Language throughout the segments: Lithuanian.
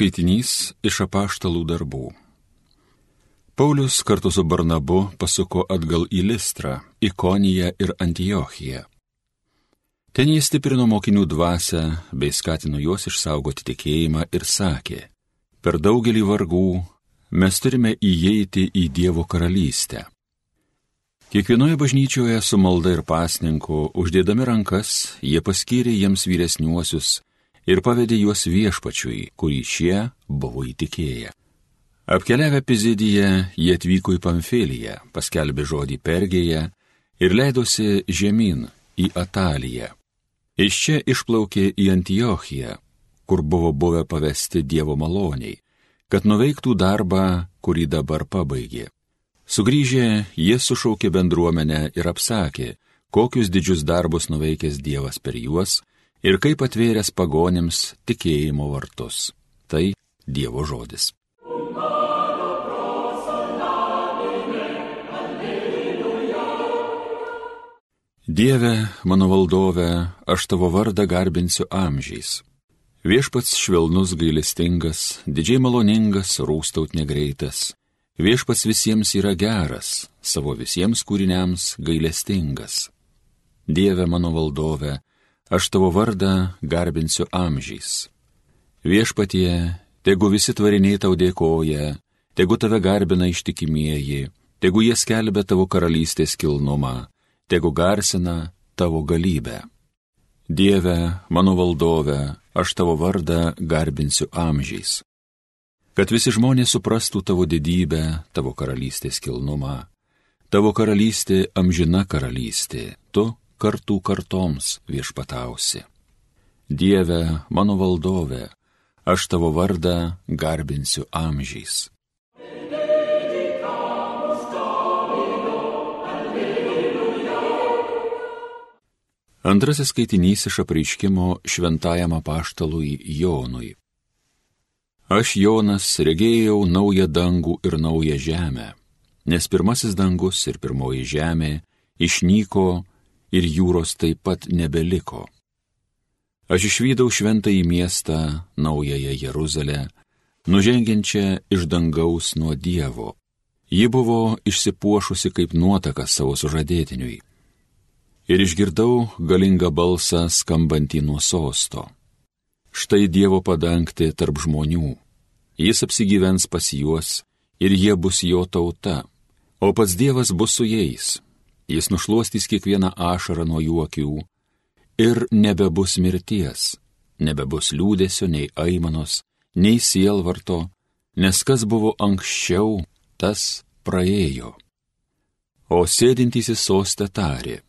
Skaitinys iš apaštalų darbų. Paulius kartu su Barnabu pasuko atgal į Listrą, Ikoniją ir Antiochiją. Ten jis stiprino mokinių dvasę bei skatino juos išsaugoti tikėjimą ir sakė, per daugelį vargų mes turime įeiti į Dievo karalystę. Kiekvienoje bažnyčioje su malda ir pasninku, uždėdami rankas, jie paskyrė jiems vyresniuosius ir pavedė juos viešpačiui, kurį šie buvo įtikėję. Apkeliavę Pizidiją, jie atvyko į Pamfiliją, paskelbė žodį Pergėje ir leidosi žemyn į Ataliją. Iš čia išplaukė į Antiochiją, kur buvo buvę pavesti Dievo maloniai, kad nuveiktų darbą, kurį dabar pabaigė. Sugrįžę, jie sušaukė bendruomenę ir apsakė, kokius didžius darbus nuveikęs Dievas per juos ir kaip atvėręs pagonėms tikėjimo vartus. Tai Dievo žodis. Dieve, mano valdove, aš tavo vardą garbinsiu amžiais. Viešpats švelnus gailestingas, didžiai maloningas, rūstaut negreitas. Viešpats visiems yra geras, savo visiems kūriniams gailestingas. Dieve mano valdove, aš tavo vardą garbinsiu amžiais. Viešpatie, tegu visi tvariniai tau dėkoja, tegu tave garbina ištikimieji, tegu jie skelbia tavo karalystės kilnumą, tegu garsina tavo galybę. Dieve, mano valdove, aš tavo vardą garbinsiu amžiais. Kad visi žmonės suprastų tavo didybę, tavo karalystės kilnumą. Tavo karalystė amžina karalystė, tu kartų kartoms viešpatausi. Dieve, mano valdove, aš tavo vardą garbinsiu amžiais. Antrasis skaitinys iš apreiškimo šventajam apaštalui Jonui. Aš Jonas regėjau naują dangų ir naują žemę, nes pirmasis dangus ir pirmoji žemė išnyko ir jūros taip pat nebeliko. Aš išvydau šventąjį miestą, naująją Jeruzalę, nužengiančią iš dangaus nuo Dievo. Ji buvo išsipuošusi kaip nuotaka savo sužadėtiniui. Ir išgirdau galingą balsą skambantį nuo sosto. Štai Dievo padangti tarp žmonių. Jis apsigyvens pas juos ir jie bus jo tauta, o pats Dievas bus su jais jis nušuostys kiekvieną ašarą nuo jų akių ir nebebus mirties, nebebus liūdėsio nei aimanos, nei sielvarto, nes kas buvo anksčiau, tas praėjo. O sėdintysis sostė tarė,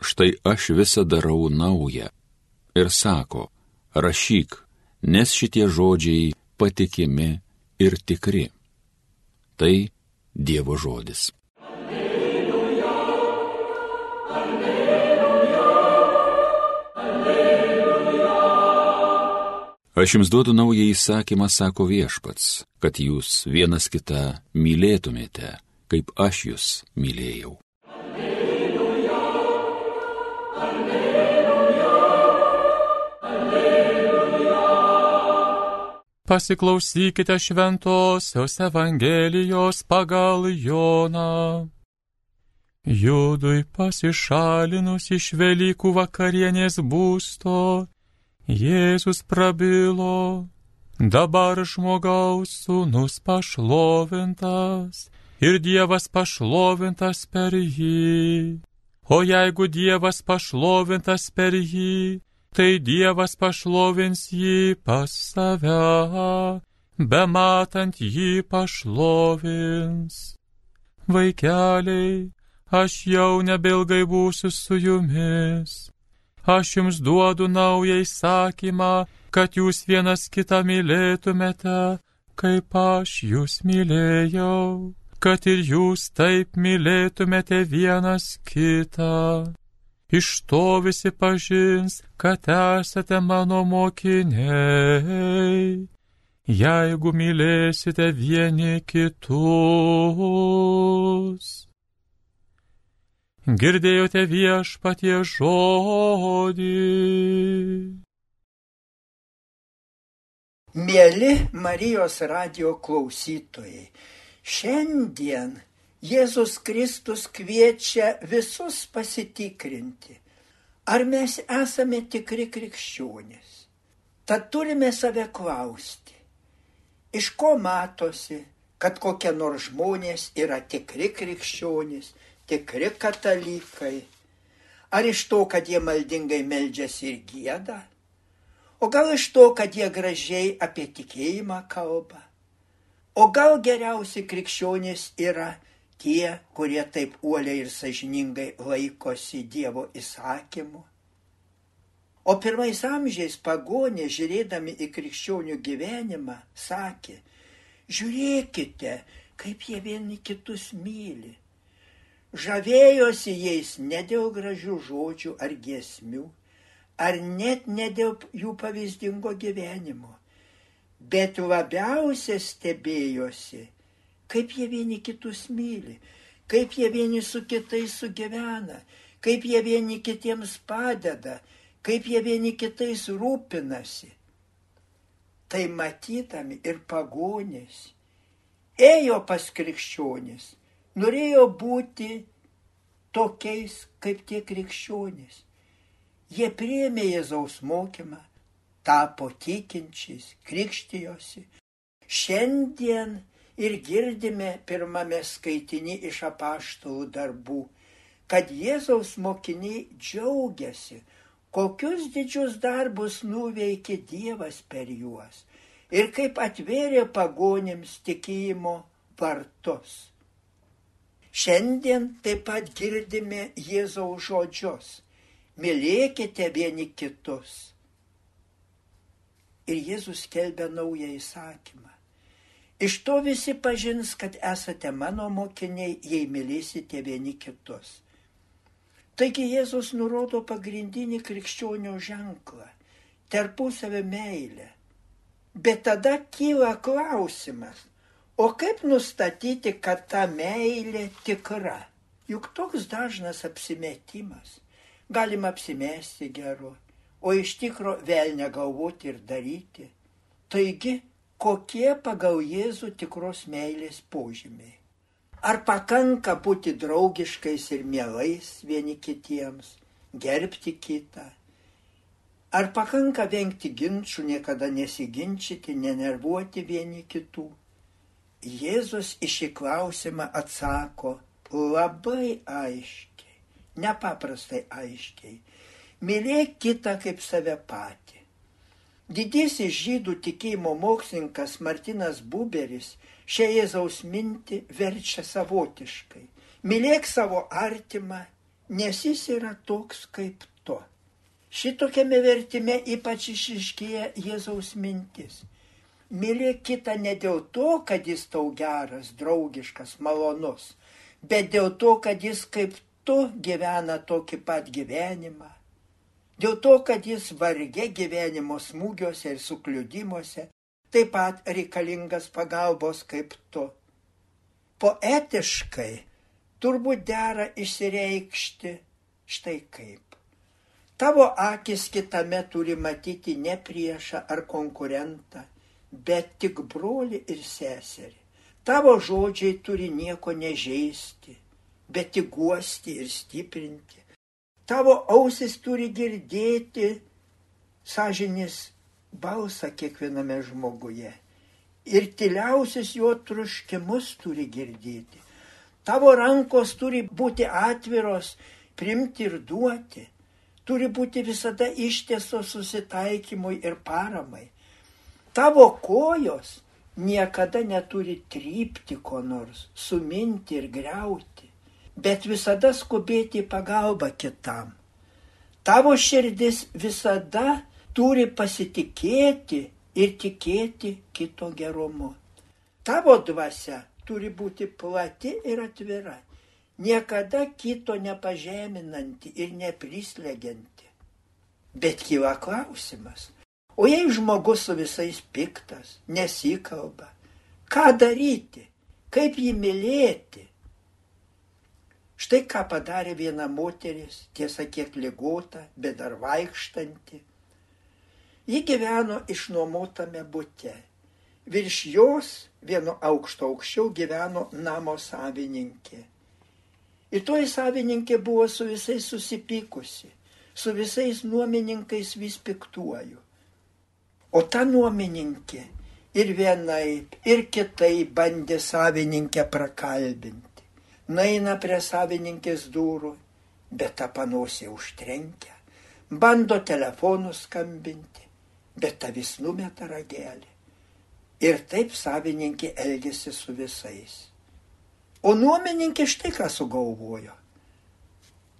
štai aš visą darau naują. Ir sako, rašyk, nes šitie žodžiai patikimi ir tikri. Tai Dievo žodis. Aš jums duodu naują įsakymą, sako viešpats, kad jūs vienas kitą mylėtumėte, kaip aš jūs mylėjau. Alleluja, alleluja, alleluja. Pasiklausykite šventosios Evangelijos pagal Joną. Judui pasišalinus iš Velykų vakarienės būsto, Jėzus prabilo, dabar žmogaus sūnus pašlovintas ir Dievas pašlovintas per jį. O jeigu Dievas pašlovintas per jį, tai Dievas pašlovins jį pas save, bematant jį pašlovins. Vaikeliai, aš jau nebelgai būsiu su jumis aš jums duodu naują įsakymą, kad jūs vienas kitą mylėtumėte, kaip aš jūs mylėjau, kad ir jūs taip mylėtumėte vienas kitą. Iš to visi pažins, kad esate mano mokiniai, jeigu mylėsite vieni kitus girdėjote viešpatie žodį. Mėly Marijos radio klausytojai, šiandien Jėzus Kristus kviečia visus pasitikrinti, ar mes esame tikri krikščionys. Tad turime save klausti, iš ko matosi, kad kokie nors žmonės yra tikri krikščionys, tikri katalikai, ar iš to, kad jie maldingai meldžiasi ir gėda, O gal iš to, kad jie gražiai apie tikėjimą kalba? O gal geriausi krikščionys yra tie, kurie taip uoliai ir sažiningai laikosi Dievo įsakymų? O pirmais amžiais pagonė, žiūrėdami į krikščionių gyvenimą, sakė, žiūrėkite, kaip jie vieni kitus myli. Žavėjosi jais ne dėl gražių žodžių ar giesmių, ar net ne dėl jų pavyzdingo gyvenimo, bet labiausia stebėjosi, kaip jie vieni kitus myli, kaip jie vieni su kitais sugyvena, kaip jie vieni kitiems padeda, kaip jie vieni kitais rūpinasi. Tai matydami ir pagonės ėjo pas krikščionis, norėjo būti tokiais kaip tie krikščionys Jie priėmė Jėzaus mokymą, tapo tikinčiais, krikštijosi. Šiandien ir girdime pirmame skaitinį iš apaštalų darbų, kad Jėzaus mokiniai džiaugiasi, kokius didžius darbus nuveikė Dievas per juos ir kaip atvėrė pagonėms tikėjimo vartus. Šiandien taip pat girdime Jėzaus žodžius mylėkite vieni kitus. Ir Jėzus kelbė naują įsakymą. Iš to visi pažins, kad esate mano mokiniai, jei mylėsite vieni kitus. Taigi Jėzus nurodo pagrindinį krikščionio ženklą - tarpusavę meilę. Bet tada kyla klausimas, o kaip nustatyti, kad ta meilė tikra? Juk toks dažnas apsimetimas galima apsimesti geru, o iš tikro vėl negalvoti ir daryti. Taigi, kokie pagal Jėzų tikros meilės požymiai? Ar pakanka būti draugiškais ir mielais vieni kitiems, gerbti kitą? Ar pakanka vengti ginčių, niekada nesiginčyti, nenervuoti vieni kitų? Jėzus į klausimą atsako labai aiškiai nepaprastai aiškiai. Mylėk kitą kaip save patį. Didysis žydų tikėjimo mokslininkas Martinas Buberis šią Jėzaus mintį verčia savotiškai. Mylėk savo artimą, nes jis yra toks kaip tu. Šitokiame vertime ypač išiškėja Jėzaus mintis. Mylėk kitą ne dėl to, kad jis tau geras, draugiškas, malonus, bet dėl to, kad jis kaip tu gyvena tokį pat gyvenimą. Dėl to, kad jis vargė gyvenimo smūgiuose ir sukliudimuose, taip pat reikalingas pagalbos kaip tu. Poetiškai turbūt dera išsireikšti štai kaip. Tavo akis kitame turi matyti ne priešą ar konkurentą, bet tik broli ir seserį. Tavo žodžiai turi nieko nežeisti, bet tik guosti ir stiprinti. Tavo ausis turi girdėti sąžinės balsą kiekviename žmoguje. Ir tyliausius jo truškimus turi girdėti. Tavo rankos turi būti atviros, primti ir duoti. Turi būti visada ištiesos susitaikymui ir paramai. Tavo kojos niekada neturi trypti ko nors, suminti ir greuti bet visada skubėti į pagalbą kitam. Tavo širdis visada turi pasitikėti ir tikėti kito gerumu. Tavo dvasia turi būti plati ir atvira, niekada kito nepažeminanti ir neprislegianti. Bet kyla klausimas, o jei žmogus su visais piktas, nesikalba, ką daryti, kaip jį mylėti? Štai ką padarė viena moteris, tiesa kiek ligota, bet dar vaikštanti. Ji gyveno išnuomotame būte. Virš jos vieno aukšto aukščiau gyveno namo savininkė. Ir toji savininkė buvo su visais susipykusi, su visais nuomininkais vis piktuoju. O ta nuomininkė ir vienaip, ir kitaip bandė savininkę prakalbinti. Naina prie savininkės durų, bet ta panosė užtrenkia. Bando telefonu skambinti, bet ta vis numeta ragelį. Ir taip savininkė elgesi su visais. O nuomininkė štai ką sugalvojo.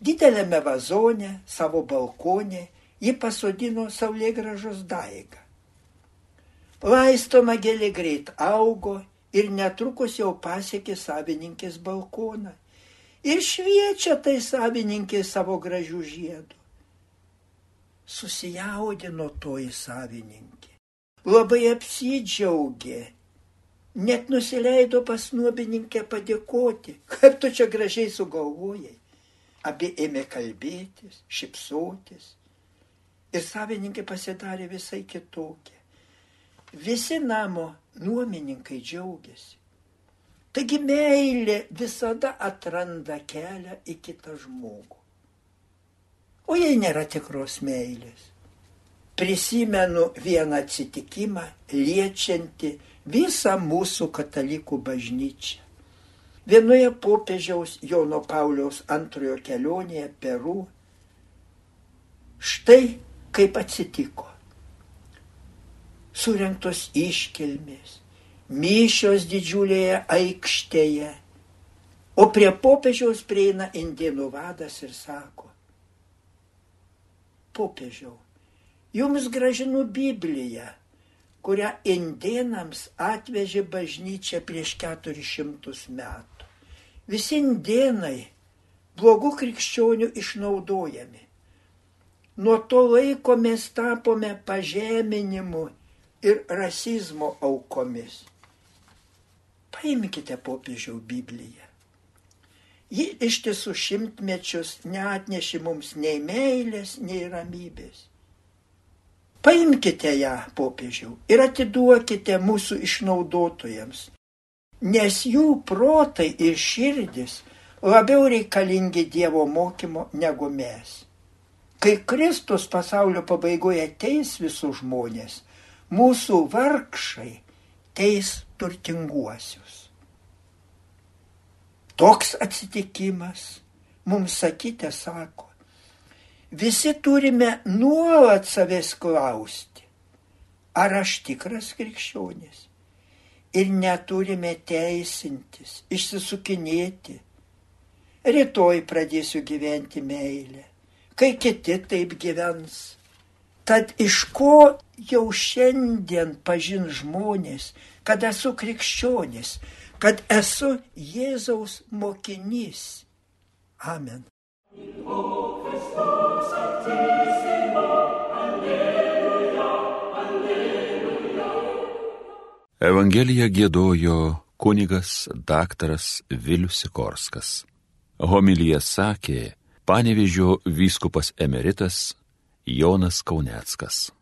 Didelėme vazone, savo balkonė, ji pasodino saulėgražos daigą. Laistoma gėlė greit augo ir netrukus jau pasiekė savininkės balkoną. Ir šviečia tai savininkė savo gražių žiedų. Susijaudino toji savininkė. Labai apsidžiaugė net nusileido pas nuobininkę padėkoti, kaip tu čia gražiai sugalvojai. Abi ėmė kalbėtis, šipsotis. Ir savininkė pasidarė visai kitokia. Visi namo nuomininkai džiaugiasi. Taigi meilė visada atranda kelią į kitą žmogų. O jei nėra tikros meilės, prisimenu vieną atsitikimą liečianti visą mūsų katalikų bažnyčią. Vienoje popiežiaus Jono Pauliaus antrojo kelionėje Peru štai kaip atsitiko. Surinktos iškilmės, mišios didžiulėje aikštėje, o prie popiežiaus prieina indienų vadas ir sako, popiežiau, jums gražinu Bibliją kurią indėnams atvežė bažnyčia prieš 400 metų. Visi indėnai blogų krikščionių išnaudojami. Nuo to laiko mes tapome pažeminimu ir rasizmo aukomis. Paimkite popiežiau Bibliją. Ji ištisų šimtmečius neatneši mums nei meilės, nei ramybės. Paimkite ją, popiežiau, ir atiduokite mūsų išnaudotojams, nes jų protai ir širdis labiau reikalingi Dievo mokymo negu mes. Kai Kristus pasaulio pabaigoje teis visus žmonės, mūsų vargšai teis turtinguosius. Toks atsitikimas mums sakyti sako, visi turime nuolat savęs klausti, ar aš tikras krikščionis. Ir neturime teisintis, išsisukinėti. Rytoj pradėsiu gyventi meilę, kai kiti taip gyvens. Tad iš ko jau šiandien pažin žmonės, kad esu krikščionis, kad esu Jėzaus mokinys. Amen. Evangeliją gėdojo kunigas daktaras Vilius Sikorskas. Homilyje sakė panevežio vyskupas emeritas Jonas Kauneckas.